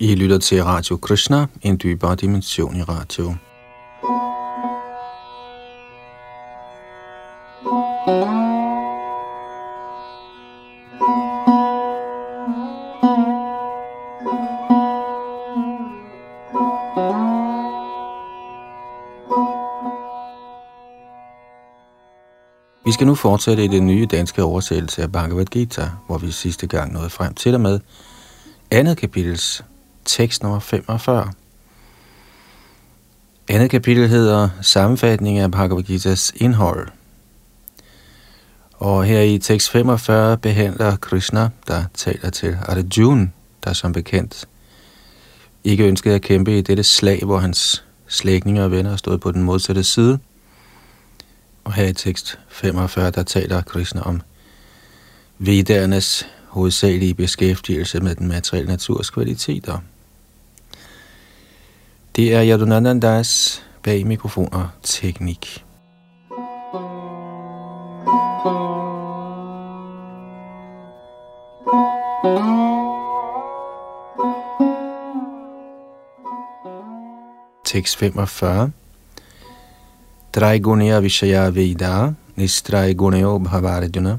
I lytter til Radio Krishna, en dybere dimension i radio. Vi skal nu fortsætte i den nye danske oversættelse af Bhagavad Gita, hvor vi sidste gang nåede frem til og med andet kapitels tekst nummer 45. Andet kapitel hedder Sammenfatning af Bhagavad Gita's indhold. Og her i tekst 45 behandler Krishna, der taler til Arjuna, der som bekendt ikke ønskede at kæmpe i dette slag, hvor hans slægtninge og venner stod på den modsatte side. Og her i tekst 45, der taler Krishna om vedernes hovedsagelige beskæftigelse med den materielle naturs kvaliteter. Det er Yadunandandas bag mikrofon og teknik. Tekst 45 Traigunya Vishaya Veda Nistraigunayo Bhavarjuna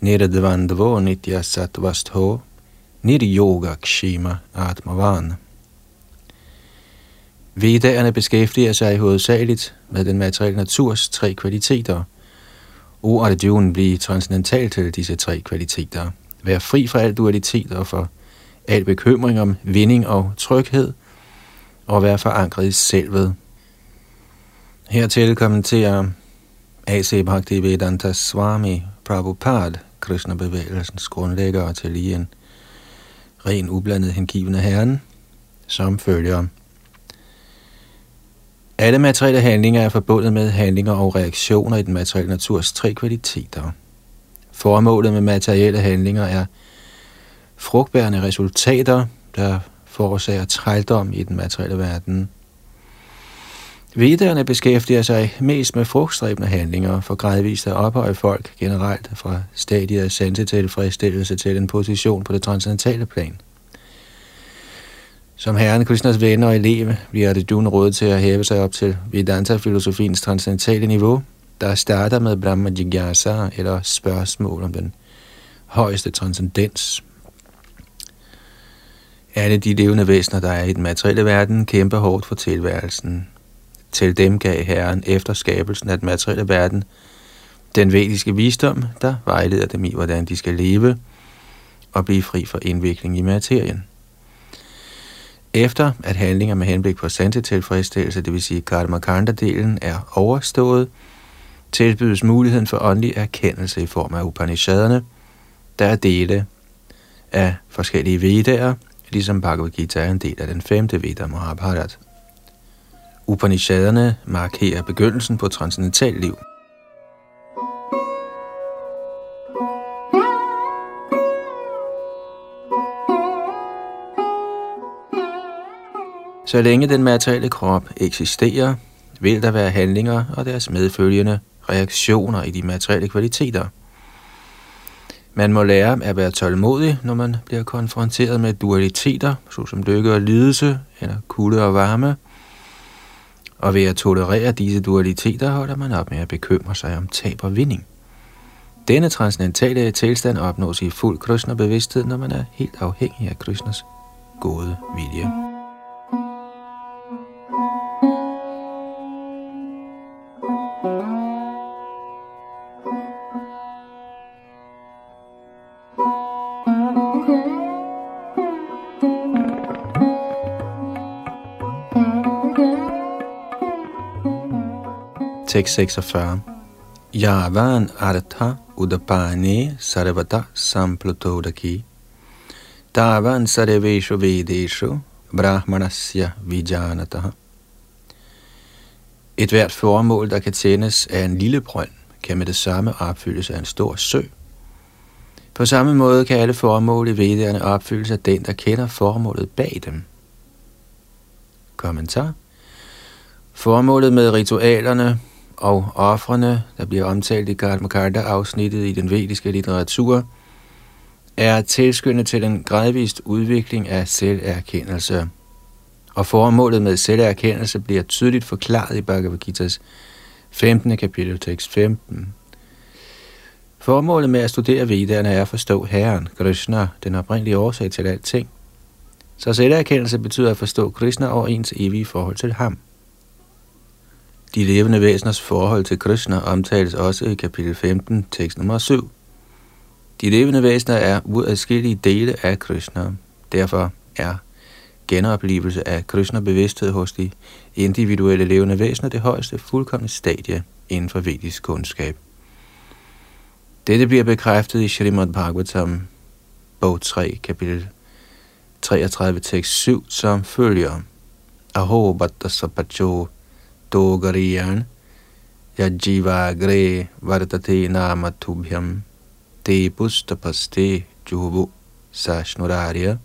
Nirdvandvo Nitya Sattvastho Niryoga Kshima Atmavan. Vedaerne beskæftiger sig hovedsageligt med den materielle naturs tre kvaliteter. O Arjuna blive transcendental til disse tre kvaliteter. Være fri fra al dualitet og for al bekymring om vinding og tryghed, og være forankret i selvet. Hertil kommenterer A.C. Bhaktivedanta Swami Prabhupada, Krishna-bevægelsens grundlægger og til lige en ren ublandet hengivende herren, som følger alle materielle handlinger er forbundet med handlinger og reaktioner i den materielle naturs tre kvaliteter. Formålet med materielle handlinger er frugtbærende resultater, der forårsager trældom i den materielle verden. Vedderne beskæftiger sig mest med frugtstræbende handlinger for gradvist at ophøje folk generelt fra stadiet af sansetilfredsstillelse til en position på det transcendentale plan. Som herren Krishnas venner og elev bliver det dun råd til at hæve sig op til Vedanta-filosofiens transcendentale niveau, der starter med Brahma Jigyasa eller spørgsmål om den højeste transcendens. Alle de levende væsener, der er i den materielle verden, kæmper hårdt for tilværelsen. Til dem gav Herren efter skabelsen af den materielle verden den vediske visdom, der vejleder dem i, hvordan de skal leve og blive fri for indvikling i materien. Efter at handlinger med henblik på tilfredsstillelse, det vil sige karmakanda-delen, er overstået, tilbydes muligheden for åndelig erkendelse i form af Upanishaderne, der er dele af forskellige vedaer, ligesom Bhagavad Gita er en del af den femte Veda Mahabharat. Upanishaderne markerer begyndelsen på transcendental liv. Så længe den materielle krop eksisterer, vil der være handlinger og deres medfølgende reaktioner i de materielle kvaliteter. Man må lære at være tålmodig, når man bliver konfronteret med dualiteter, såsom lykke og lidelse, eller kulde og varme. Og ved at tolerere disse dualiteter holder man op med at bekymre sig om tab og vinding. Denne transcendentale tilstand opnås i fuld Krishna bevidsthed, når man er helt afhængig af Krishnas gode vilje. Tekst 46. Yavan artha udapane sarvata samplutodaki. Tavan sarveshu vedeshu brahmanasya vijanataha. Et hvert formål, der kan tændes af en lille brønd, kan med det samme opfyldes af en stor sø. På samme måde kan alle formål i vedderne opfyldes af den, der kender formålet bag dem. Kommentar. Formålet med ritualerne og offrene, der bliver omtalt i Karmakarta-afsnittet i den vediske litteratur, er tilskyndet til en gradvist udvikling af selverkendelse. Og formålet med selverkendelse bliver tydeligt forklaret i Bhagavad Gita's 15. kapitel, tekst 15. Formålet med at studere Vedderne er at forstå Herren, Krishna, den oprindelige årsag til alting. Så selverkendelse betyder at forstå Krishna og ens evige forhold til ham. De levende væseners forhold til Krishna omtales også i kapitel 15, tekst nummer 7. De levende væsener er uadskillige dele af Krishna. Derfor er genoplevelse af Krishna-bevidsthed hos de individuelle levende væsener det højeste fuldkommende stadie inden for vedisk kundskab. Dette bliver bekræftet i Srimad Bhagavatam, bog 3, kapitel 33, tekst 7, som følger. Aho Bhattasapacho sapacho Yajiva Gre vartate namatubhyam te pustapaste Jubu sashnurarya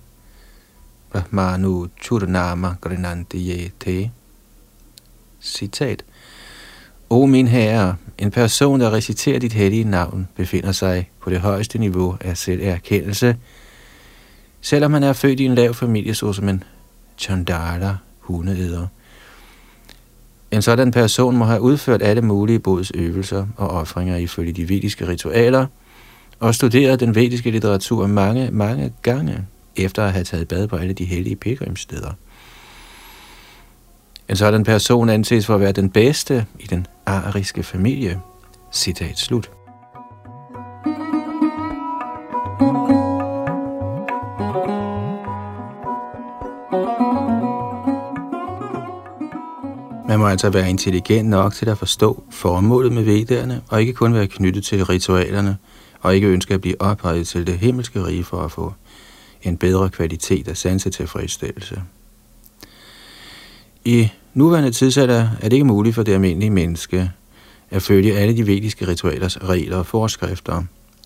brahmanu churnama grinanti ye te. Citat. O min herre, en person, der reciterer dit hellige navn, befinder sig på det højeste niveau af selverkendelse, selvom han er født i en lav familie, såsom en chandala, hundeæder. En sådan person må have udført alle mulige bodsøvelser og offringer ifølge de vediske ritualer, og studeret den vediske litteratur mange, mange gange, efter at have taget bad på alle de hellige pilgrimssteder. En sådan person anses for at være den bedste i den ariske familie. Citat slut. Må altså være intelligent nok til at forstå formålet med vedderne, og ikke kun være knyttet til ritualerne, og ikke ønske at blive ophøjet til det himmelske rige for at få en bedre kvalitet af sansetilfredsstillelse. I nuværende tidsalder er det ikke muligt for det almindelige menneske at følge alle de vediske ritualers regler og forskrifter,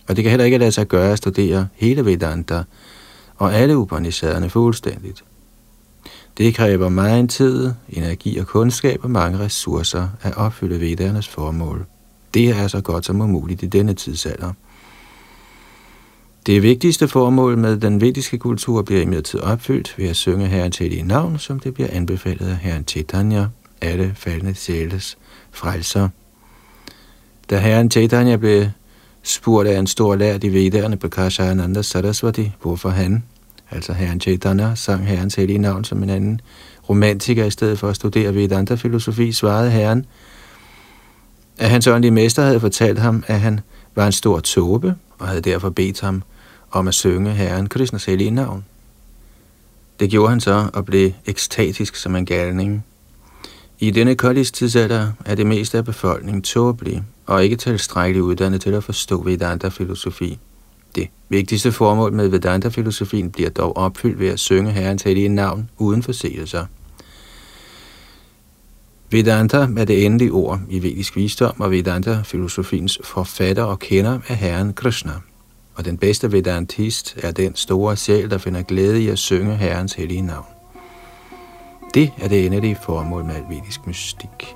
og det kan heller ikke lade sig gøre at studere hele Vedanta og alle Upanishaderne fuldstændigt. Det kræver meget tid, energi og kundskab og mange ressourcer at opfylde Vedernes formål. Det er så godt som umuligt i denne tidsalder. Det vigtigste formål med den vediske kultur bliver imidlertid opfyldt ved at synge Herren til i navn, som det bliver anbefalet af Herren Chaitanya, alle faldende sjæles frelser. Da Herren Chaitanya blev spurgt af en stor lærd i vedderne på Kashayananda Saraswati, hvorfor han, altså Herren Chaitanya, sang Herrens hellige navn som en anden romantiker i stedet for at studere Vedanta-filosofi, svarede Herren, at hans åndelige mester havde fortalt ham, at han var en stor tåbe, og havde derfor bedt ham om at synge Herren Krishnas hellige navn. Det gjorde han så og blev ekstatisk som en galning. I denne koldistidsalder er det meste af befolkningen tåbelig og ikke tilstrækkeligt uddannet til at forstå Vedanta-filosofi. Det vigtigste formål med Vedanta-filosofien bliver dog opfyldt ved at synge Herrens hellige navn uden forseelser. Vedanta er det endelige ord i vedisk visdom, og Vedanta-filosofiens forfatter og kender er Herren Krishna og den bedste vedantist er den store sjæl, der finder glæde i at synge Herrens hellige navn. Det er det endelige formål med vedisk mystik.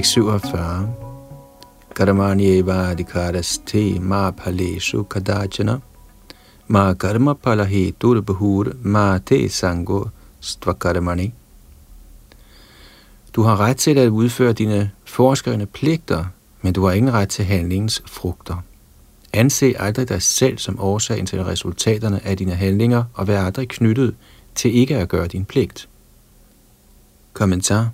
Tekst 47. Karmani eva te ma paleshu kadachana ma karma palahi turbhur ma te sango stvakarmani. Du har ret til at udføre dine forskrevne pligter, men du har ingen ret til handlingens frugter. Anse aldrig dig selv som årsagen til resultaterne af dine handlinger, og vær aldrig knyttet til ikke at gøre din pligt. Kommentar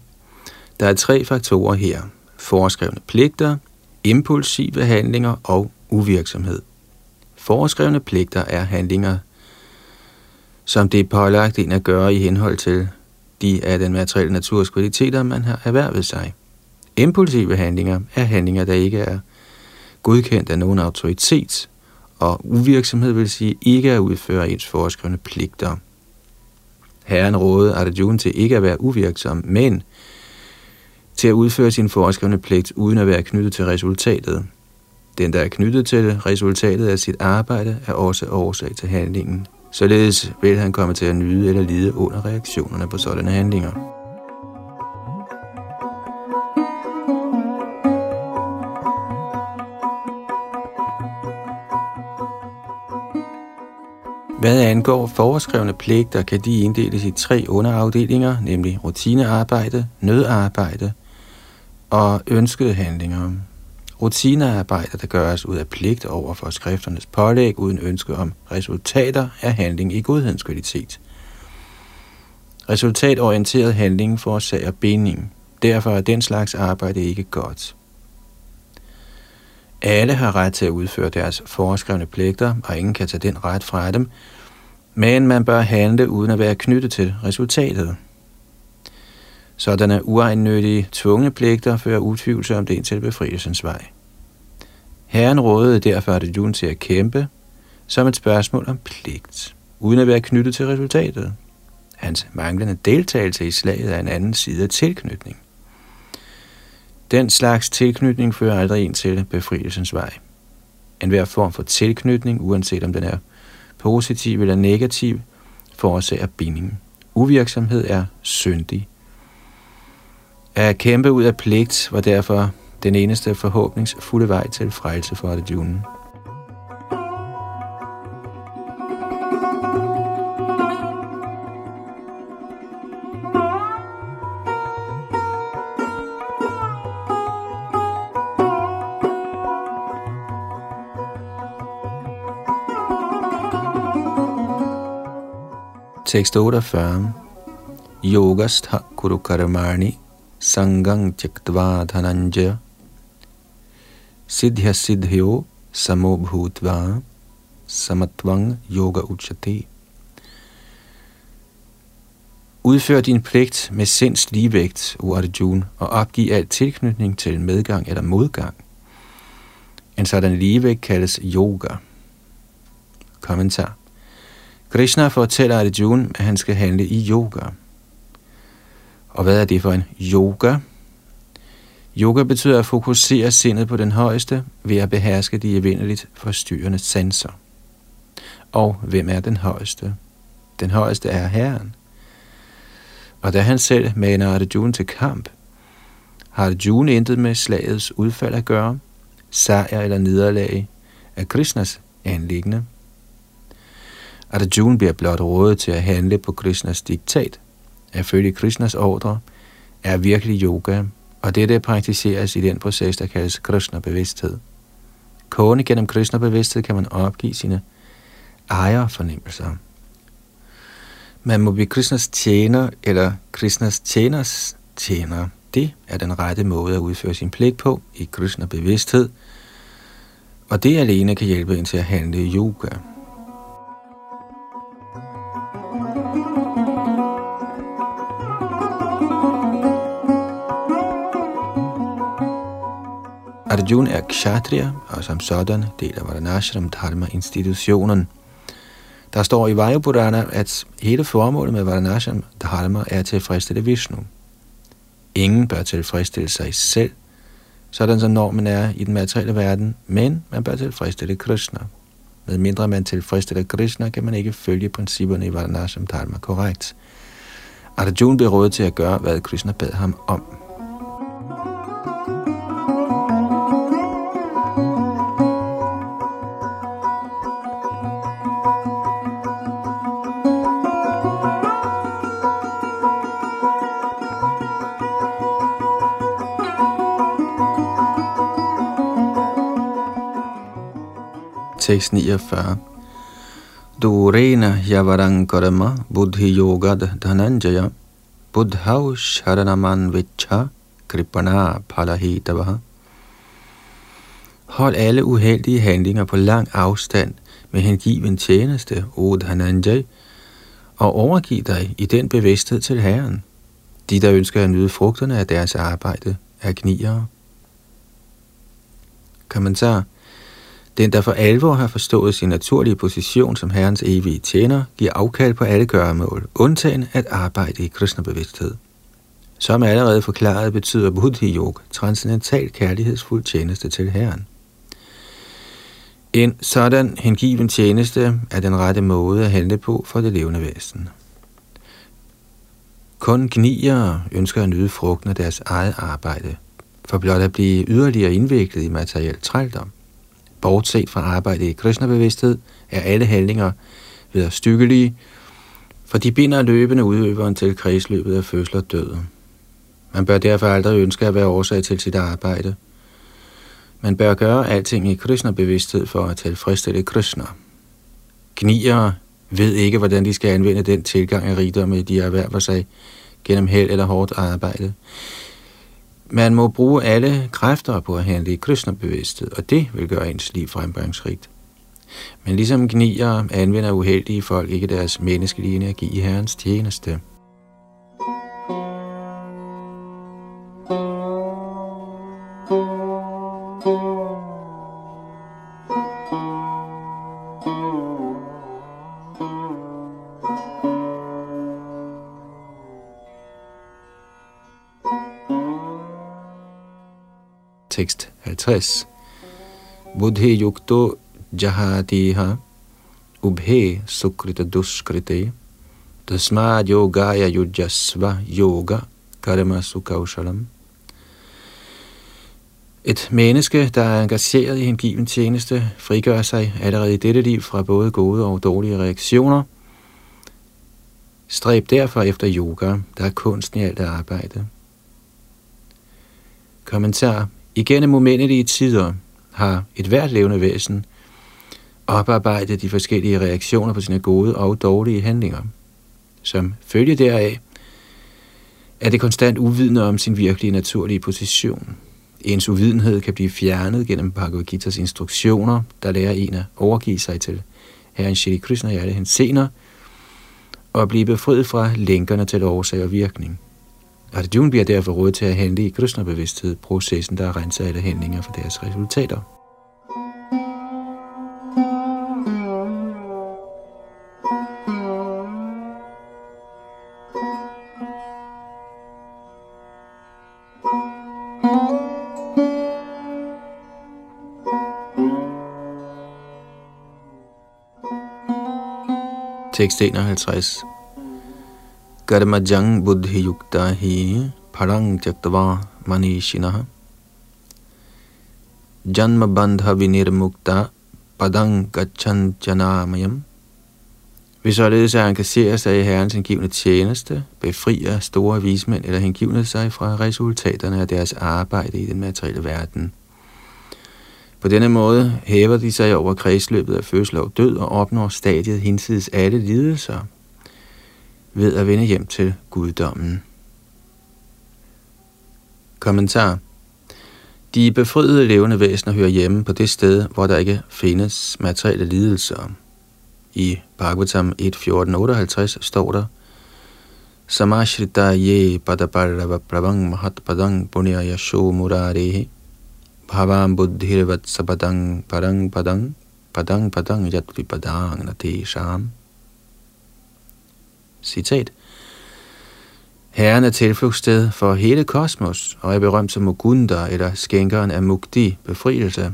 der er tre faktorer her. Foreskrevne pligter, impulsive handlinger og uvirksomhed. Foreskrevne pligter er handlinger, som det er pålagt en at gøre i henhold til de af den materielle naturs kvaliteter, man har erhvervet sig. Impulsive handlinger er handlinger, der ikke er godkendt af nogen autoritet, og uvirksomhed vil sige ikke at udføre ens foreskrevne pligter. Herren rådede Arjuna til ikke at være uvirksom, men til at udføre sin foreskrevne pligt uden at være knyttet til resultatet. Den, der er knyttet til resultatet af sit arbejde, er også årsag til handlingen. Således vil han komme til at nyde eller lide under reaktionerne på sådanne handlinger. Hvad angår foreskrevne pligter, kan de inddeles i tre underafdelinger, nemlig rutinearbejde, nødarbejde og ønskede handlinger. Rutinearbejde, der gøres ud af pligt over for skrifternes pålæg uden ønske om resultater, er handling i godhedens kvalitet. Resultatorienteret handling forårsager binding. Derfor er den slags arbejde ikke godt. Alle har ret til at udføre deres foreskrevne pligter, og ingen kan tage den ret fra dem, men man bør handle uden at være knyttet til resultatet. Sådanne uegennyttige tvungne pligter fører utvivlsomt ind til befrielsens vej. Herren rådede derfor Arjuna til at kæmpe som et spørgsmål om pligt, uden at være knyttet til resultatet. Hans manglende deltagelse i slaget er en anden side af tilknytning. Den slags tilknytning fører aldrig ind til befrielsens vej. En hver form for tilknytning, uanset om den er positiv eller negativ, forårsager binding. Uvirksomhed er syndig. At kæmpe ud af pligt var derfor den eneste forhåbningsfulde vej til frelse for Arjuna. Tekst 48. Yogastha kuru sangang tyaktva dhananjaya siddhya siddhyo samobhutva samatvang yoga uchate. Udfør din pligt med sinds ligevægt, o Arjuna, og opgiv al tilknytning til medgang eller modgang. En sådan ligevægt kaldes yoga. Kommentar. Krishna fortæller Arjuna, at han skal handle i yoga. Og hvad er det for en yoga? Yoga betyder at fokusere sindet på den højeste ved at beherske de evindeligt forstyrrende sanser. Og hvem er den højeste? Den højeste er Herren. Og da han selv maner Arjuna til kamp, har Arjuna intet med slagets udfald at gøre, sejr eller nederlag af Krishnas anlæggende. Arjuna bliver blot rådet til at handle på Krishnas diktat, at følge Krishnas ordre, er virkelig yoga, og dette praktiseres i den proces, der kaldes Krishna-bevidsthed. Kun gennem Krishna-bevidsthed kan man opgive sine ejerfornemmelser. Man må blive Krishnas tjener eller Krishnas tjeners tjener. Det er den rette måde at udføre sin pligt på i Krishna-bevidsthed, og det alene kan hjælpe en til at handle yoga. Arjun er kshatriya, og som sådan deler Varanashram Dharma-institutionen. Der står i Vajupurana, at hele formålet med Varanashram Dharma er at tilfredsstille Vishnu. Ingen bør tilfredsstille sig selv, sådan som normen er i den materielle verden, men man bør tilfredsstille Krishna. Med mindre man tilfredsstiller Krishna, kan man ikke følge principperne i Varanashram Dharma korrekt. Arjun blev rådet til at gøre, hvad Krishna bad ham om. Tekst 49. Durena yavarang karma buddhi yogad dhananjaya buddhau sharanaman vichha kripana palahitavaha. Hold alle uheldige handlinger på lang afstand med hengiven tjeneste, O Dhananjay, og overgiv dig i den bevidsthed til Herren. De, der ønsker at nyde frugterne af deres arbejde, er gnier. Kommentar den, der for alvor har forstået sin naturlige position som Herrens evige tjener, giver afkald på alle gøremål, undtagen at arbejde i kristnebevidsthed. Som allerede forklaret betyder Buddhi Yoga transcendental kærlighedsfuld tjeneste til Herren. En sådan hengiven tjeneste er den rette måde at handle på for det levende væsen. Kun gnier ønsker at nyde frugten af deres eget arbejde, for blot at blive yderligere indviklet i materiel trældom. Bortset fra arbejde i Krishna-bevidsthed er alle handlinger stykkelige, for de binder løbende udøveren til kredsløbet af fødsel og død. Man bør derfor aldrig ønske at være årsag til sit arbejde. Man bør gøre alting i Krishna-bevidsthed for at tilfredsstille Krishna. Gnier ved ikke, hvordan de skal anvende den tilgang af rigdom, de erhverver sig gennem held eller hårdt arbejde. Man må bruge alle kræfter på at handle i Krishna-bevidsthed, og det vil gøre ens liv fremgangsrigt. Men ligesom gnier anvender uheldige folk ikke deres menneskelige energi i Herrens tjeneste. Tekst 50. Buddhi yukto jahatiha ubhe sukrita duskrite tasma yogaya yujasva yoga karma sukaushalam. Et menneske, der er engageret i en given tjeneste, frigør sig allerede i dette liv fra både gode og dårlige reaktioner. Stræb derfor efter yoga, der er kunsten i alt arbejde. Kommentar. Igennem umindelige tider har et hvert levende væsen oparbejdet de forskellige reaktioner på sine gode og dårlige handlinger. Som følge deraf er det konstant uvidende om sin virkelige naturlige position. Ens uvidenhed kan blive fjernet gennem Bhagavad Gita's instruktioner, der lærer en at overgive sig til Herren Shri Krishna i alle hensener, og blive befriet fra lænkerne til årsag og virkning. Arjuna bliver derfor råd til at handle i Krishna-bevidsthed, processen, der renser alle handlinger for deres resultater. Tekst 51 कर्मजं बुद्धियुक्ता हि फलं त्यक्त्वा मनीषिणः जन्मबन्धविनिर्मुक्ता padang gachanjanamyam. Hvis således at engagere sig i Herrens hengivne tjeneste, befrier store vismænd eller hengivne sig fra resultaterne af deres arbejde i den materielle verden. På denne måde hæver de sig over kredsløbet af fødsel og død og opnår stadiet hinsides alle lidelser, ved at vende hjem til guddommen. Kommentar De befriede levende væsener hører hjemme på det sted, hvor der ikke findes materielle lidelser. I Bhagavatam 1.14.58 står der, Samashrita ye padaparava pravang mahat padang punya yasho murarehi bhavam buddhirvat sapadang parang padang padang padang yatvipadang natesham. Citat. Herren er tilflugtssted for hele kosmos og er berømt som Mugunda eller skænkeren af Mukti, befrielse.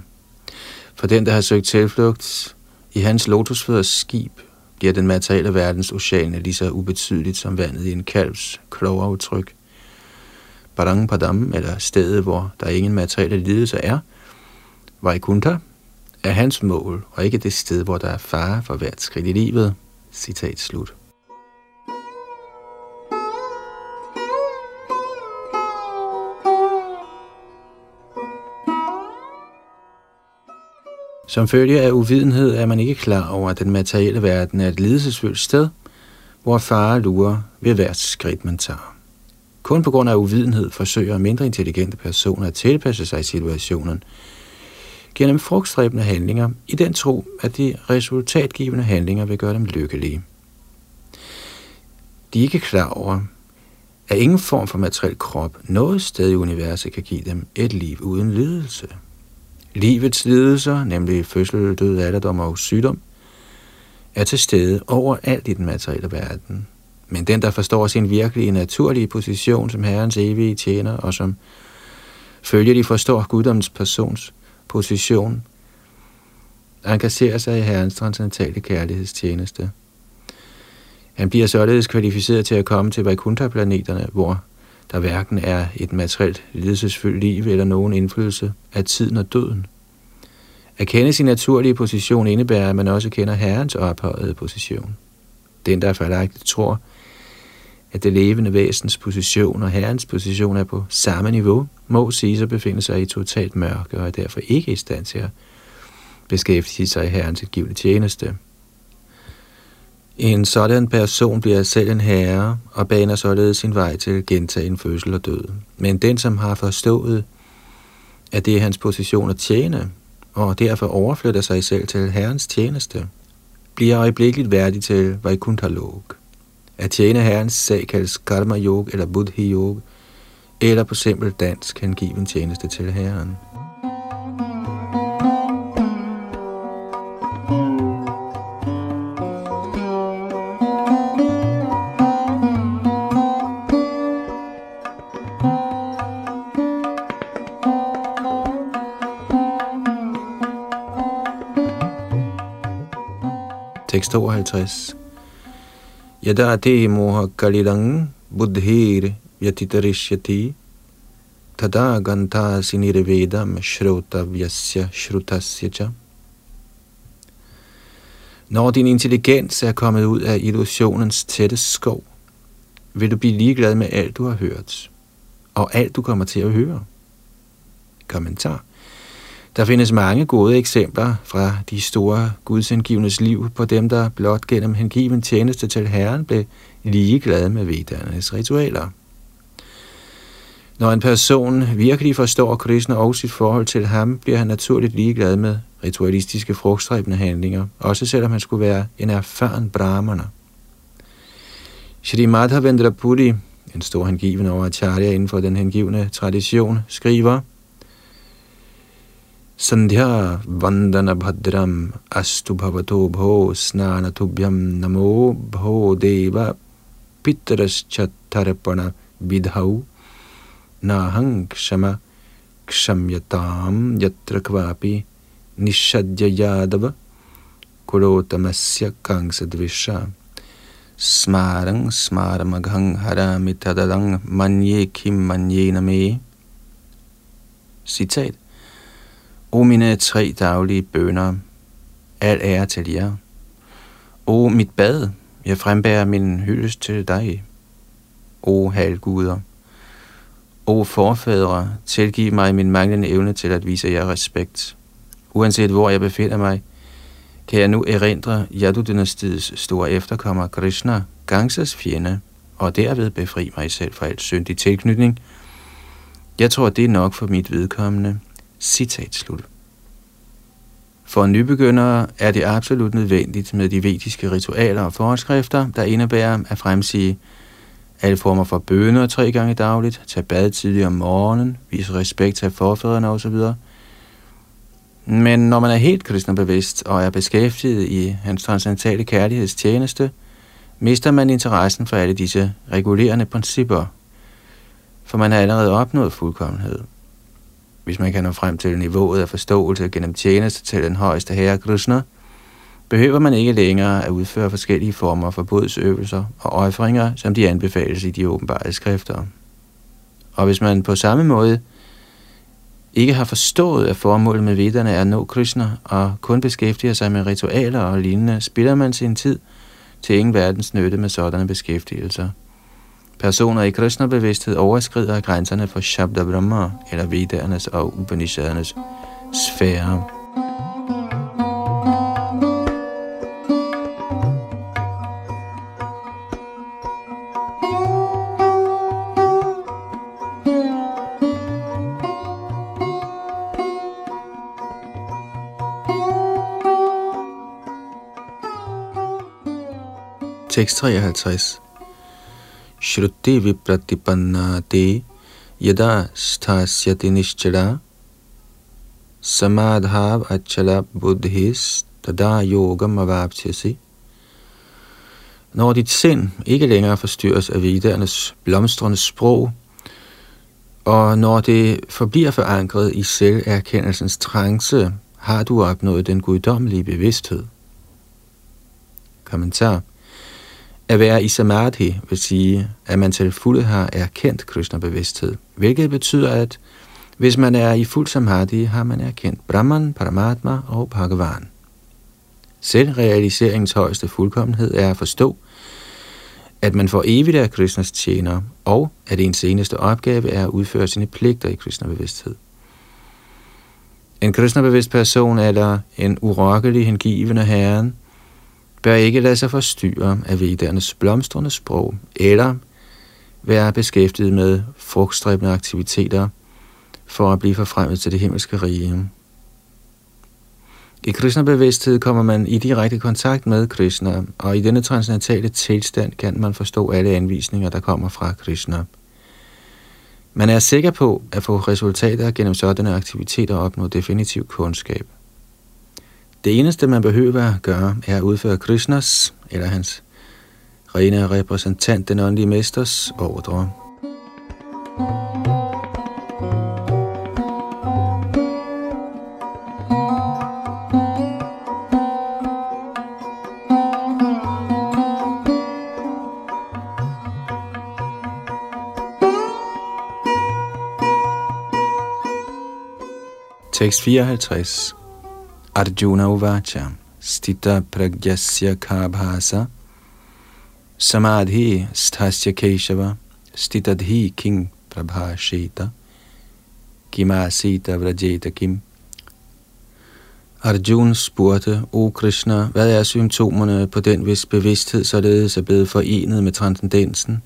For den, der har søgt tilflugt i hans lotusføders skib, bliver den materielle verdens ocean lige så ubetydeligt som vandet i en kalvs udtryk. Padang Padam, eller stedet, hvor der ingen materielle lidelse er, Vaikuntha, er hans mål, og ikke det sted, hvor der er fare for hvert skridt i livet. Citat slut. Som følge af uvidenhed er man ikke klar over, at den materielle verden er et lidelsesfyldt sted, hvor fare lurer ved hvert skridt, man tager. Kun på grund af uvidenhed forsøger mindre intelligente personer at tilpasse sig situationen gennem frugtstræbende handlinger, i den tro, at de resultatgivende handlinger vil gøre dem lykkelige. De er ikke klar over, at ingen form for materiel krop noget sted i universet kan give dem et liv uden lidelse. Livets lidelser, nemlig fødsel, død, alderdom og sygdom, er til stede overalt i den materielle verden. Men den, der forstår sin virkelige naturlige position som Herrens evige tjener, og som følger de forstår Guddoms persons position, engagerer sig i Herrens transcendentale kærlighedstjeneste. Han bliver således kvalificeret til at komme til Vaikuntha-planeterne, hvor der hverken er et materielt lidelsesfyldt liv eller nogen indflydelse af tiden og døden. At kende sin naturlige position indebærer, at man også kender Herrens ophøjede position. Den, der fejlagtigt tror, at det levende væsens position og Herrens position er på samme niveau, må sige at befinde sig i totalt mørke og er derfor ikke i stand til at beskæftige sig i Herrens givende tjeneste. En sådan person bliver selv en herre og baner således sin vej til gentagen fødsel og død. Men den, som har forstået, at det er hans position at tjene, og derfor overflytter sig selv til Herrens tjeneste, bliver øjeblikkeligt værdig til Vaikuntha Log. At tjene Herrens sag kaldes Karma Yoga eller Buddhi Yoga, eller på simpel dansk hengiven tjeneste til Herren. Tekst 52. Yada te moha kalidang buddhir yatitarishyati tada ganta sinirvedam vyasya shrutasya cha. Når din intelligens er kommet ud af illusionens tætte skov, vil du blive ligeglad med alt, du har hørt, og alt, du kommer til at høre. Kommentar. Der findes mange gode eksempler fra de store gudsindgivendes liv på dem, der blot gennem hengiven tjeneste til Herren blev ligeglade med vedernes ritualer. Når en person virkelig forstår Krishna og sit forhold til ham, bliver han naturligt ligeglad med ritualistiske frugtstræbende handlinger, også selvom han skulle være en erfaren brahmana. Shri Madhavendra Puri, en stor hengiven over Acharya inden for den hengivne tradition, skriver – संध्या वंदन भद्रम अस्तु भवतो भो स्नानतुभ्यम नमो भो देव पितरश्चतर्पण विधौ। नाहं क्षम क्षम्यताम यत्र क्वापि निषद्य यादव कुरोतमस्य कांसदृश स्मारं स्मारमघं हरामि तदलं मन्ये किं मन्ये न मे। सिचैत् O mine tre daglige bønder, al ære til jer. O mit bad, jeg frembærer min hyldest til dig. O halvguder. O forfædre, tilgiv mig min manglende evne til at vise jer respekt. Uanset hvor jeg befinder mig, kan jeg nu erindre Yadu-dynastiets store efterkommer Krishna, Gangsas fjende, og derved befri mig selv fra alt syndig tilknytning. Jeg tror, det er nok for mit vedkommende. Citat slut. For nybegyndere er det absolut nødvendigt med de vediske ritualer og forskrifter, der indebærer at fremsige alle former for bønder tre gange dagligt, tage bad tidligt om morgenen, vise respekt til forfædrene osv. Men når man er helt kristnebevidst og er beskæftiget i hans transcendentale kærlighedstjeneste, mister man interessen for alle disse regulerende principper, for man har allerede opnået fuldkommenhed hvis man kan nå frem til niveauet af forståelse gennem tjeneste til den højeste herre Krishna, behøver man ikke længere at udføre forskellige former for bodsøvelser og øjfringer, som de anbefales i de åbenbare skrifter. Og hvis man på samme måde ikke har forstået, at formålet med vedderne er at nå Krishna, og kun beskæftiger sig med ritualer og lignende, spiller man sin tid til ingen verdens nytte med sådanne beskæftigelser. Personer i Krishna-bevidsthed overskrider grænserne for Shabda Brahma, eller Vedernes og Upanishadernes sfære. Tekst 53 Shruti vipratipanna yada sthasyati nishchara samadhav achala buddhis tada yogam avapsyasi. Når dit sind ikke længere forstyrres af vidernes blomstrende sprog, og når det forbliver forankret i selverkendelsens trance, har du opnået den guddommelige bevidsthed. Kommentar. At være i samadhi vil sige, at man til fulde har erkendt Krishna-bevidsthed, hvilket betyder, at hvis man er i fuld samadhi, har man erkendt Brahman, Paramatma og Bhagavan. Selvrealiseringens højeste fuldkommenhed er at forstå, at man for evigt er Krishnas tjener, og at ens seneste opgave er at udføre sine pligter i Krishna-bevidsthed. En Krishna-bevidst person eller en urokkelig hengivende herren bør ikke lade sig forstyrre af vedernes blomstrende sprog, eller være beskæftiget med frugtstræbende aktiviteter for at blive forfremmet til det himmelske rige. I Krishna-bevidsthed kommer man i direkte kontakt med Krishna, og i denne transcendentale tilstand kan man forstå alle anvisninger, der kommer fra Krishna. Man er sikker på at få resultater gennem sådanne aktiviteter og opnå definitiv kundskab. Det eneste, man behøver at gøre, er at udføre Krishnas, eller hans rene repræsentant, den åndelige mesters ordre. Tekst 54 Arjuna Uvacha Stita Pragyasya Kabhasa Samadhi sthasya Keshava Stitadhi King Prabhashita Kimasita Vrajeta Kim Arjun spurgte, O Krishna, hvad er symptomerne på den, hvis bevidsthed således er blevet forenet med transcendensen?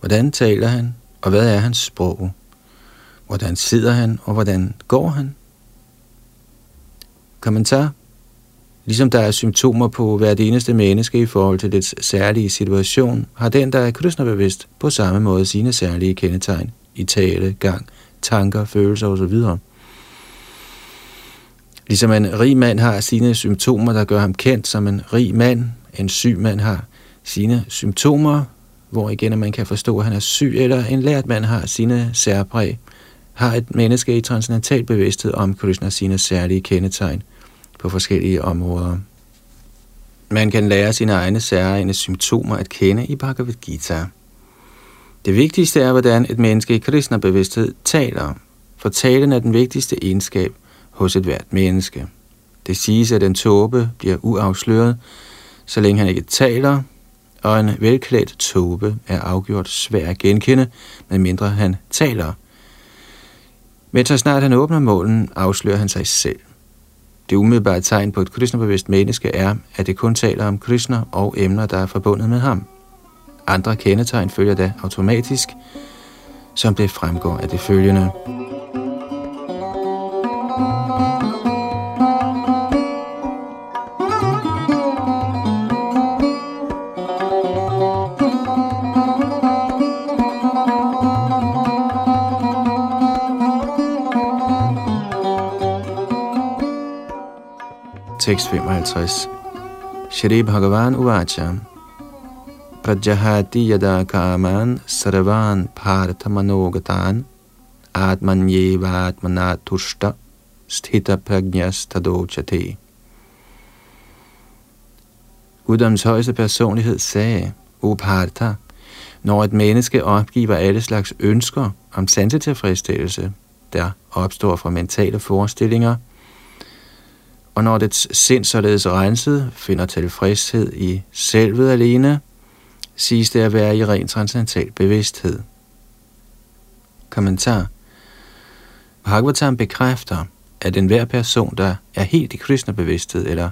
Hvordan taler han, og hvad er hans sprog? Hvordan sidder han, og hvordan går han? Kommentar. Ligesom der er symptomer på hvert eneste menneske i forhold til dets særlige situation, har den, der er kristnebevidst, på samme måde sine særlige kendetegn i tale, gang, tanker, følelser osv. Ligesom en rig mand har sine symptomer, der gør ham kendt som en rig mand, en syg mand har sine symptomer, hvor igen man kan forstå, at han er syg, eller en lært mand har sine særpræg, har et menneske i transcendental bevidsthed om Krishna sine særlige kendetegn på forskellige områder. Man kan lære sine egne særegne symptomer at kende i Bhagavad Gita. Det vigtigste er, hvordan et menneske i Krishna-bevidsthed taler, for talen er den vigtigste egenskab hos et hvert menneske. Det siges, at en tåbe bliver uafsløret, så længe han ikke taler, og en velklædt tåbe er afgjort svær at genkende, medmindre han taler. Men så snart han åbner målen, afslører han sig selv. Det umiddelbare tegn på et Krishna-bevidst menneske er, at det kun taler om Krishna og emner, der er forbundet med ham. Andre kendetegn følger da automatisk, som det fremgår af det følgende. Tekst 55. Shri Bhagavan Uvacha Prajahati yada kaman sarvan partha manogatan atmanyevatmana tushta sthita prajnas tadochate. Guddoms højeste personlighed sagde, O Partha, når et menneske opgiver alle slags ønsker om sansetilfredsstillelse, der opstår fra mentale forestillinger – og når dets sind således renset finder tilfredshed i selvet alene, siges det at være i ren transcendental bevidsthed. Kommentar Bhagavatam bekræfter, at enhver person, der er helt i kristne bevidsthed eller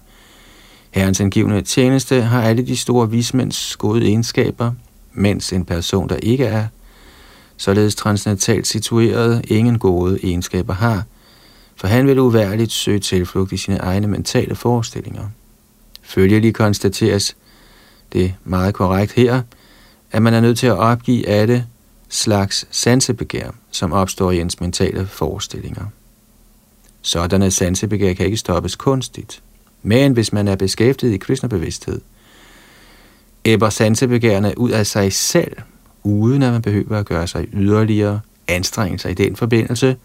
Herrens angivende tjeneste, har alle de store vismænds gode egenskaber, mens en person, der ikke er således transcendentalt situeret, ingen gode egenskaber har – for han vil uværligt søge tilflugt i sine egne mentale forestillinger. Følgelig konstateres det meget korrekt her, at man er nødt til at opgive alle slags sansebegær, som opstår i ens mentale forestillinger. Sådanne sansebegær kan ikke stoppes kunstigt. Men hvis man er beskæftiget i kristnebevidsthed, æbber sansebegærene ud af sig selv, uden at man behøver at gøre sig yderligere anstrengelser i den forbindelse.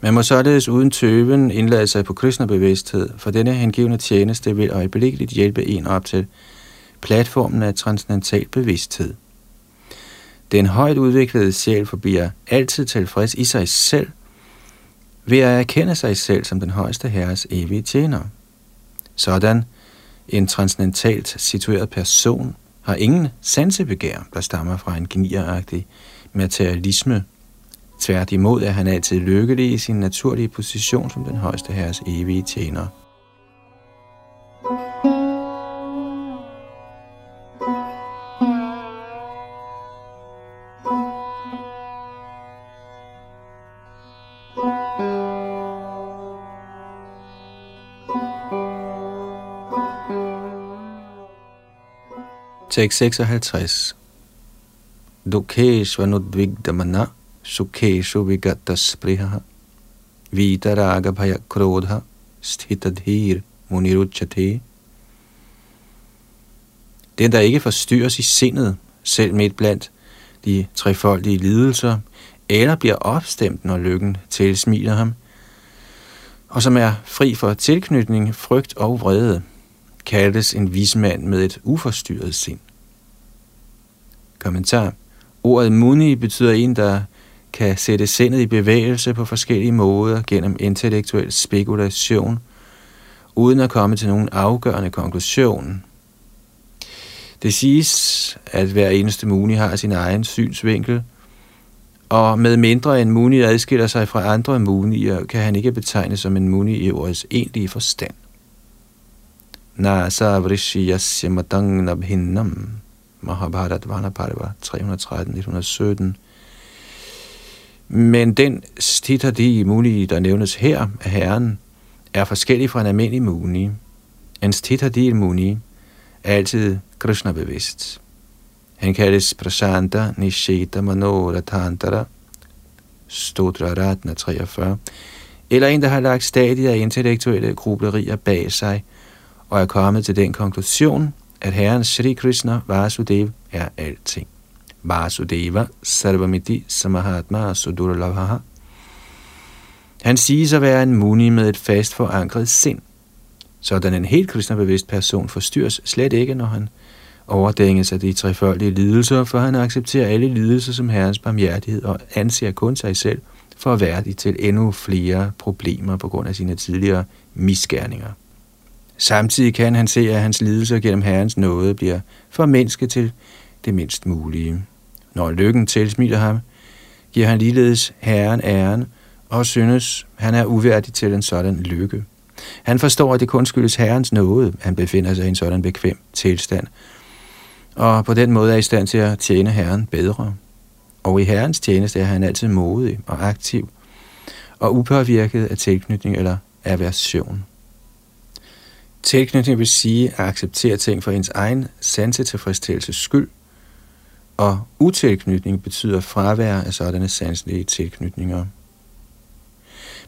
Man må således uden tøven indlade sig på Krishna-bevidsthed, for denne hengivende tjeneste vil øjeblikkeligt hjælpe en op til platformen af transcendental bevidsthed. Den højt udviklede sjæl forbliver altid tilfreds i sig selv, ved at erkende sig selv som den højeste herres evige tjener. Sådan en transcendentalt situeret person har ingen sansebegær, der stammer fra en genieragtig materialisme. Tværtimod er han altid lykkelig i sin naturlige position som den højeste herres evige tjener. Tekst 56. Dukeshvanudvigdamana sukeshu vigataspriha vitaraga bhaya krodha sthitadhir muniruchate. Den, der ikke forstyrres i sindet, selv midt blandt de trefoldige lidelser, eller bliver opstemt, når lykken tilsmiler ham, og som er fri for tilknytning, frygt og vrede, kaldes en vismand med et uforstyrret sind. Kommentar. Ordet muni betyder en, der kan sætte sindet i bevægelse på forskellige måder gennem intellektuel spekulation, uden at komme til nogen afgørende konklusion. Det siges, at hver eneste muni har sin egen synsvinkel, og med mindre en muni adskiller sig fra andre munier, kan han ikke betegnes som en muni i ordets egentlige forstand. Nasa vrishiyasya matang nabhinnam Mahabharat Vanaparva 313-117. Men den stitadi muni, der nævnes her af Herren, er forskellig fra en almindelig muni. En stitadi muni er altid Krishna-bevidst. Han kaldes Prasanta Nishita Manoratantara, Stotra Ratna 43, eller en, der har lagt stadier af intellektuelle grublerier bag sig, og er kommet til den konklusion, at Herren Sri Krishna Vasudev er alting. Vasudeva Sarvamiti Samahatma Sudurlavaha. Han siges at være en muni med et fast forankret sind. Sådan en helt kristnebevidst person forstyrres slet ikke, når han overdænges af de trefoldige lidelser, for han accepterer alle lidelser som Herrens barmhjertighed og anser kun sig selv for at være til endnu flere problemer på grund af sine tidligere misgerninger. Samtidig kan han se, at hans lidelser gennem Herrens nåde bliver formindsket til det mindst mulige. Når lykken tilsmiler ham, giver han ligeledes Herren æren og synes, han er uværdig til en sådan lykke. Han forstår, at det kun skyldes Herrens nåde, han befinder sig i en sådan bekvem tilstand, og på den måde er i stand til at tjene Herren bedre. Og i Herrens tjeneste er han altid modig og aktiv, og upåvirket af tilknytning eller aversion. Tilknytning vil sige at acceptere ting for ens egen sansetilfredsstillelses skyld, og utilknytning betyder fravær af sådanne sanselige tilknytninger.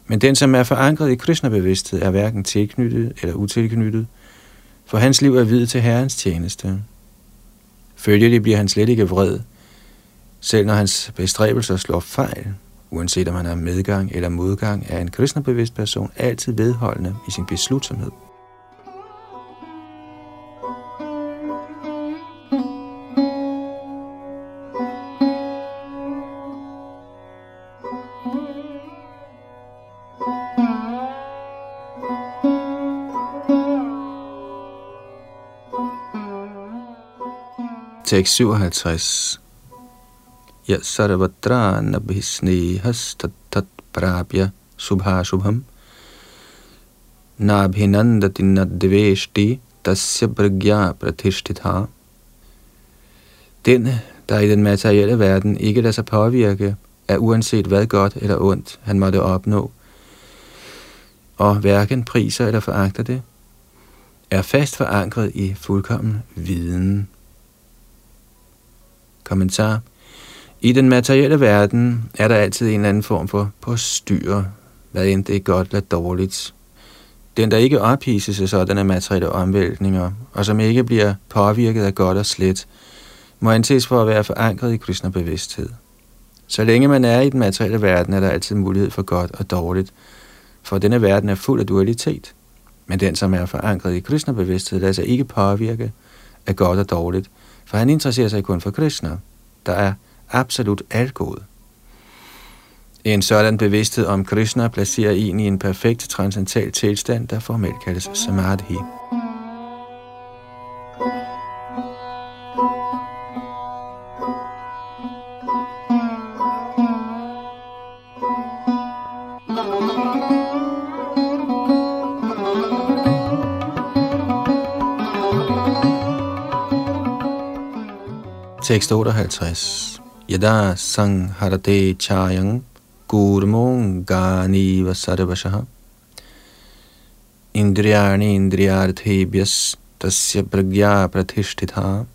Men den, som er forankret i Krishna-bevidsthed, er hverken tilknyttet eller utilknyttet, for hans liv er videt til Herrens tjeneste. Følgelig bliver han slet ikke vred, selv når hans bestræbelser slår fejl. Uanset om han er medgang eller modgang, er en kristnebevidst person altid vedholdende i sin beslutsomhed. Tekst 57. Ja sarvatra nabhisnehas tat prabhya subha subham nabhinandati nadveshti tasya pragya pratishtitha. Den, der i den materielle verden ikke lader sig påvirke af uanset hvad godt eller ondt han måtte opnå, og hverken priser eller foragter det, er fast forankret i fuldkommen viden. Kommentar. I den materielle verden er der altid en eller anden form for postyr, hvad end det er godt eller dårligt. Den, der ikke ophises af sådanne materielle omvæltninger, og som ikke bliver påvirket af godt og slet, må anses for at være forankret i Krishna bevidsthed. Så længe man er i den materielle verden, er der altid mulighed for godt og dårligt, for denne verden er fuld af dualitet. Men den, som er forankret i Krishna bevidsthed, lader sig ikke påvirke af godt og dårligt, for han interesserer sig kun for Krishna, der er absolut alt god. En sådan bevidsthed om Krishna placerer en i en perfekt transcendental tilstand, der formelt kaldes samadhi. Tekst 58. Yada harate chayang gurmong gani vasarvashaha indriyani indriyarthebhyas tasya pragya pratishtitha.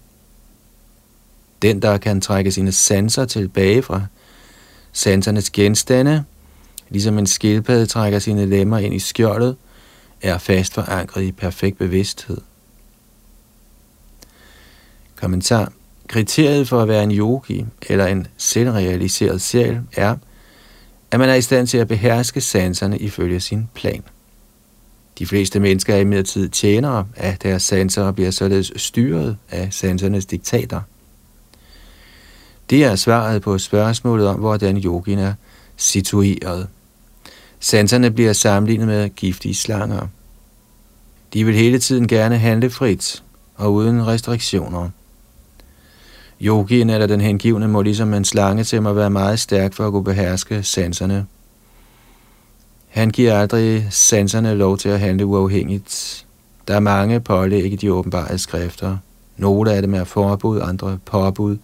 Den, der kan trække sine sanser tilbage fra sansernes genstande, ligesom en skildpadde trækker sine lemmer ind i skjoldet, er fast forankret i perfekt bevidsthed. Kommentar Kriteriet for at være en yogi eller en selvrealiseret sjæl er, at man er i stand til at beherske sanserne ifølge sin plan. De fleste mennesker er imidlertid tjenere af deres sanser og bliver således styret af sansernes diktater. Det er svaret på spørgsmålet om, hvordan yogien er situeret. Sanserne bliver sammenlignet med giftige slanger. De vil hele tiden gerne handle frit og uden restriktioner. Yogien eller den hengivne må ligesom en slange til at være meget stærk for at kunne beherske sanserne. Han giver aldrig sanserne lov til at handle uafhængigt. Der er mange pålæg i de åbenbare skrifter. Nogle af dem er forbud, andre påbud.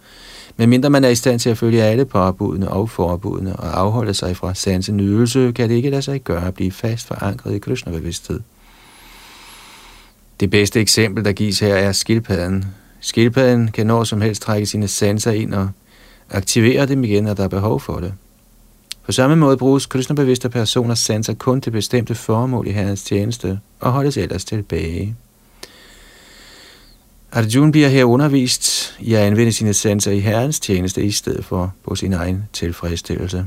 Men mindre man er i stand til at følge alle påbudene og forbudene og afholde sig fra sanse nydelse, kan det ikke lade sig gøre at blive fast forankret i Krishna-bevidsthed. Det bedste eksempel, der gives her, er skildpadden, Skildpadden kan når som helst trække sine sanser ind og aktivere dem igen, når der er behov for det. På samme måde bruges kristnebevidste personers sanser kun til bestemte formål i herrens tjeneste og holdes ellers tilbage. Arjuna bliver her undervist i at anvende sine sanser i herrens tjeneste i stedet for på sin egen tilfredsstillelse.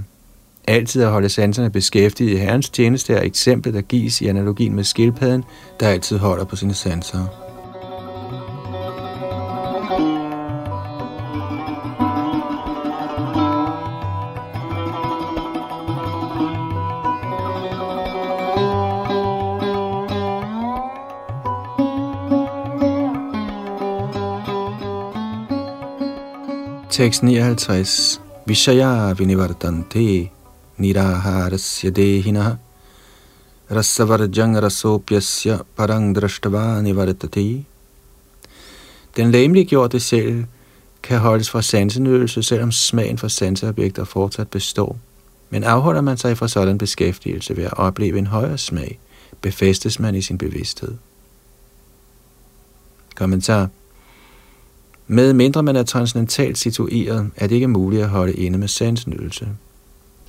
Altid at holde sanserne beskæftiget i herrens tjeneste er eksemplet, der gives i analogien med skildpadden, der altid holder på sine sanser. Tekst 59. Vishaya vinivartante niraharasya dehina rasavarjang rasopyasya parang drashtava nivartati. Den læmeliggjorte sjæl kan holdes fra sansenydelse, selvom smagen for sanseobjekter fortsat består. Men afholder man sig fra sådan beskæftigelse ved at opleve en højere smag, befæstes man i sin bevidsthed. Kommentar med mindre man er transcendentalt situeret, er det ikke muligt at holde inde med sansnydelse.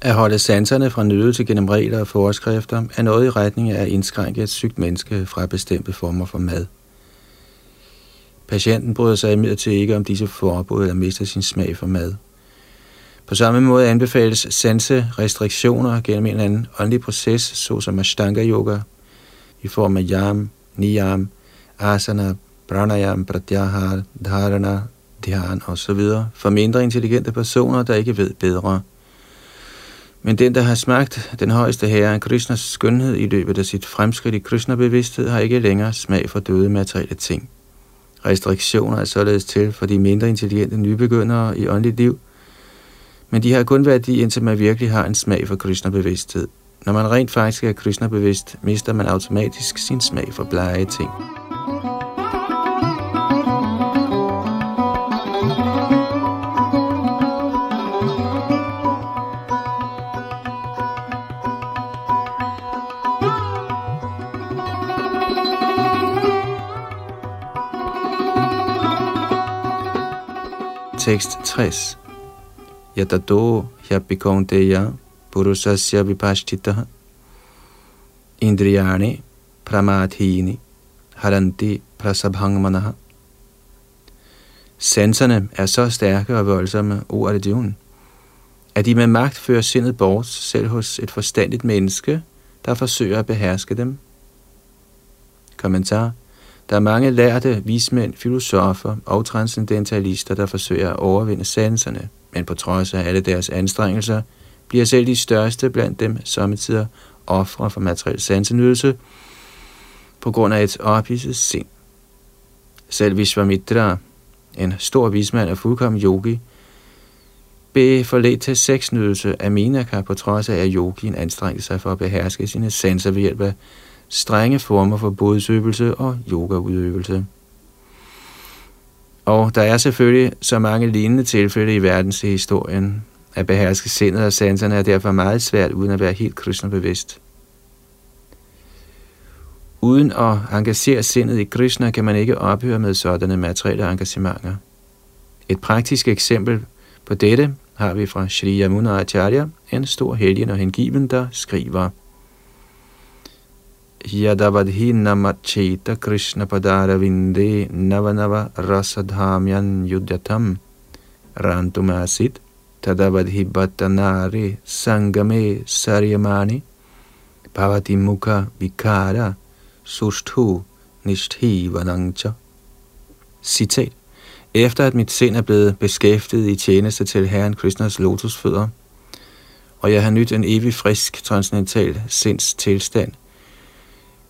At holde sanserne fra nydelse gennem regler og forskrifter er noget i retning af at indskrænke et sygt menneske fra bestemte former for mad. Patienten bryder sig imidlertid ikke om disse forbud eller mister sin smag for mad. På samme måde anbefales sanse restriktioner gennem en eller anden åndelig proces, såsom Ashtanga Yoga, i form af yam, niyam, asana, pranayam, pratyahar, dharana, dhyan osv. for mindre intelligente personer, der ikke ved bedre. Men den, der har smagt den højeste herre, Krishnas skønhed i løbet af sit fremskridt i Krishna-bevidsthed, har ikke længere smag for døde materielle ting. Restriktioner er således til for de mindre intelligente nybegyndere i åndeligt liv, men de har kun værdi, indtil man virkelig har en smag for Krishna-bevidsthed. Når man rent faktisk er Krishna-bevidst, mister man automatisk sin smag for blege ting. Tekst 60. Yatato hyapikaunteya purusasya vipashtita indriyani pramathini haranti prasabhangmanaha. Sanserne er så stærke og voldsomme, ordet det at de med magt fører sindet bort, selv hos et forstandigt menneske, der forsøger at beherske dem. Kommentar. Der er mange lærte vismænd, filosofer og transcendentalister, der forsøger at overvinde sanserne, men på trods af alle deres anstrengelser, bliver selv de største blandt dem sommetider ofre for materiel sansenydelse på grund af et ophidset sind. Selv Vishwamitra, en stor vismand og fuldkommen yogi, blev forledt til sexnydelse af Minaka på trods af, at yogien anstrengte sig for at beherske sine sanser ved hjælp af strenge former for bodsøvelse og yogaudøvelse. Og der er selvfølgelig så mange lignende tilfælde i verdenshistorien. At beherske sindet og sanserne er derfor meget svært uden at være helt Krishna bevidst. Uden at engagere sindet i Krishna kan man ikke ophøre med sådanne materielle engagementer. Et praktisk eksempel på dette har vi fra Sri Yamuna Acharya, en stor helgen og hengiven, der skriver yadavadhina namacheta Krishna padara vinde navanava rasadhamyan yudyatam rantumasit tadavadhi bhattanare sangame saryamani bhavati mukha vikara sushthu nishthi vanangcha. Citat. Efter at mit sind er blevet beskæftiget i tjeneste til Herren Krishnas lotusfødder, og jeg har nyt en evig frisk transcendental sinds tilstand,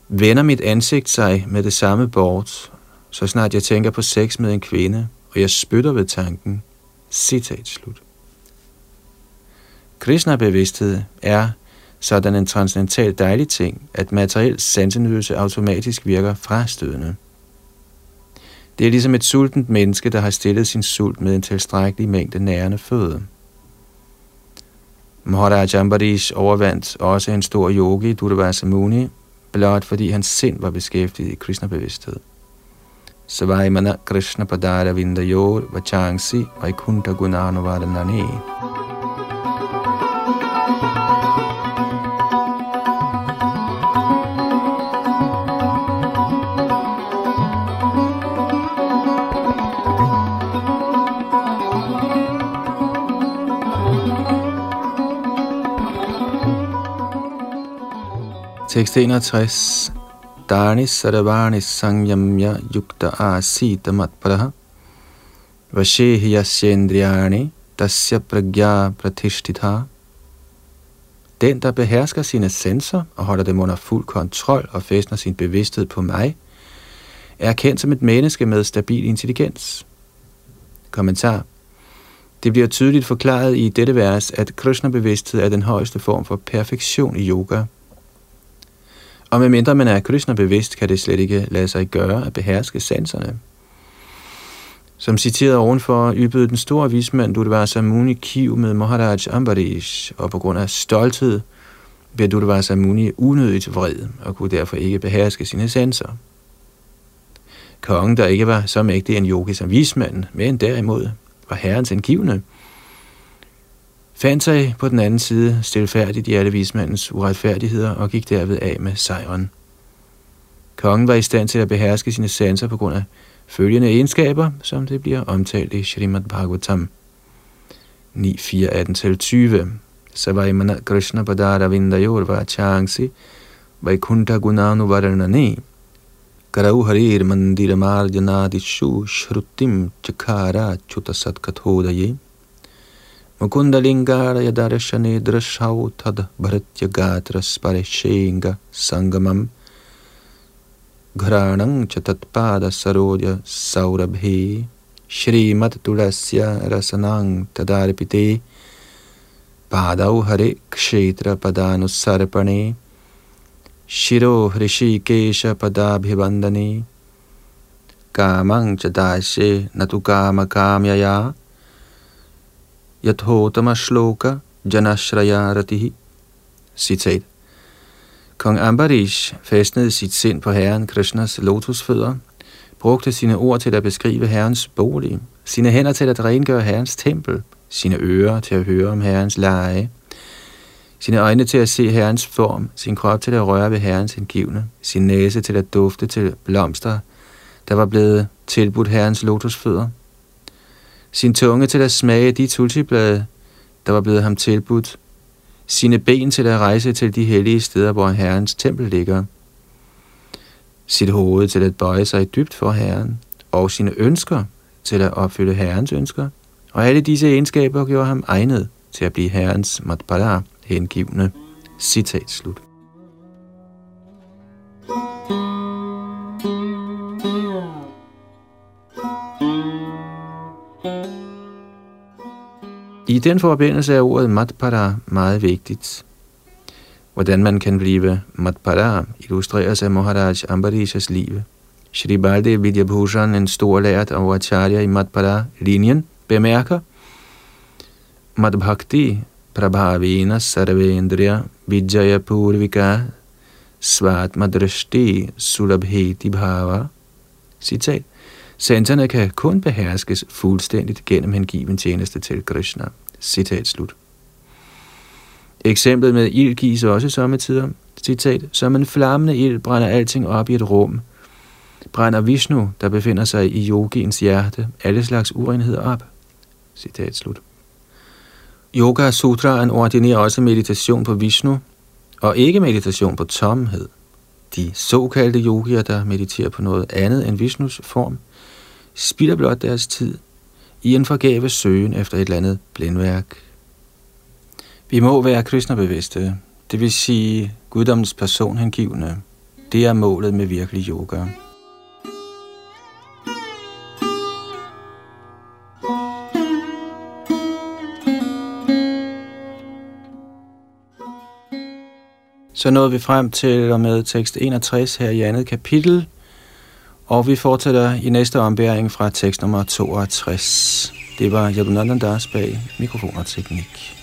vender mit ansigt sig med det samme bort, så snart jeg tænker på sex med en kvinde, og jeg spytter ved tanken. Citat slut. Krishna-bevidsthed er sådan en transcendental dejlig ting, at materiel sansenydelse automatisk virker frastødende. Det er ligesom et sultent menneske, der har stillet sin sult med en tilstrækkelig mængde nærende føde. Maharaj Ambarish overvandt også en stor yogi, Durvasa Muni, blot fordi hans sind var beskæftiget i Krishna-bevidsthed. Savaimana Krishna Padara Vindayor Vachangsi Vaikunta Gunanuvardhanani. Tekst 61. Dani Saravani Sangyamya Yukta Asita Matpraha Vashehi Yasyendriyani Dasya Pragya Pratishtitha Den, der behersker sine sensorer og holder dem under fuld kontrol og fæstner sin bevidsthed på mig, er kendt som et menneske med stabil intelligens. Kommentar. Det bliver tydeligt forklaret i dette vers, at Krishna-bevidsthed er den højeste form for perfektion i yoga – og medmindre man er Krishna bevidst, kan det slet ikke lade sig gøre at beherske sanserne. Som citeret ovenfor, ybede den store vismand Dudvasa Muni kiv med Maharaj Ambarish, og på grund af stolthed blev Dudvasa Muni unødigt vred og kunne derfor ikke beherske sine sanser. Kongen, der ikke var så mægtig en yogi som vismanden, men derimod var herrens angivende, fandt sig på den anden side stilfærdigt i alle vismandens uretfærdigheder og gik derved af med sejren. Kongen var i stand til at beherske sine sanser på grund af følgende egenskaber, som det bliver omtalt i Srimad Bhagavatam 9.4.18-20. Savaimana Krishna Padara Vindayor Vachangsi Vaikunta Gunanu Varanani Karau Harir Mandira Marjanadishu Shrutim Chakara Chutasat Satkathodaye Mukundalingara yadarashane drashau tad bharatya gatra spareshenga sangamam घ्राणं च तत्पादसरोज सौरभे श्रीमत्तुलस्य रसनां तदार्पिते पादौ हरे क्षेत्रपदानुसर्पणे शिरो हृषिकेशपदाभिवन्दने कामं च दास्ये न तु कामकाम्यया Yathodama Shloka Janashraya Ratihi. Citat. Kong Ambarish fastnede sit sind på Herren Krishnas lotusfødder, brugte sine ord til at beskrive Herrens bolig, sine hænder til at rengøre Herrens tempel, sine ører til at høre om Herrens lege, sine øjne til at se Herrens form, sin krop til at røre ved Herrens hengivne, sin næse til at dufte til blomster, der var blevet tilbudt Herrens lotusfødder, sin tunge til at smage de tulsiblade, der var blevet ham tilbudt, sine ben til at rejse til de hellige steder, hvor Herrens tempel ligger, sit hoved til at bøje sig dybt for Herren, og sine ønsker til at opfylde Herrens ønsker, og alle disse egenskaber gjorde ham egnet til at blive Herrens matbala hengivne. Citat slut. I den forbindelse er ordet matpara meget vigtigt. Hvordan man kan blive matpara illustreres af Maharaj Ambarishas liv. Shri Balde Vidyabhushan, en stor lært og acharya i matpara-linjen, bemærker, Madbhakti prabhavena sarvendriya vijaya purvika svatmadrishti sulabheti bhava. Citat. Sanserne kan kun beherskes fuldstændigt gennem hengiven tjeneste til Krishna. Citat slut. Eksemplet med ild gives også sommetider. Citat. Som en flammende ild brænder alting op i et rum. Brænder Vishnu, der befinder sig i yogiens hjerte, alle slags urenheder op. Citat slut. Yoga Sutraen ordinerer også meditation på Vishnu, og ikke meditation på tomhed. De såkaldte yogier, der mediterer på noget andet end Vishnus form, spilder blot deres tid i en forgave søgen efter et eller andet blindværk. Vi må være kristnebevidste, det vil sige guddommens personhengivende. Det er målet med virkelig yoga. Så nåede vi frem til og med tekst 61 her i andet kapitel, og vi fortsætter i næste ombæring fra tekst nummer 62. Det var Yadunandandas bag mikrofon og teknik.